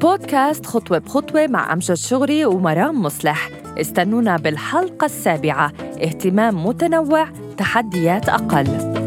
بودكاست خطوة بخطوة مع أمجد شغري ومرام مصلح. استنونا بالحلقة السابعة. اهتمام متنوع تحديات أقل.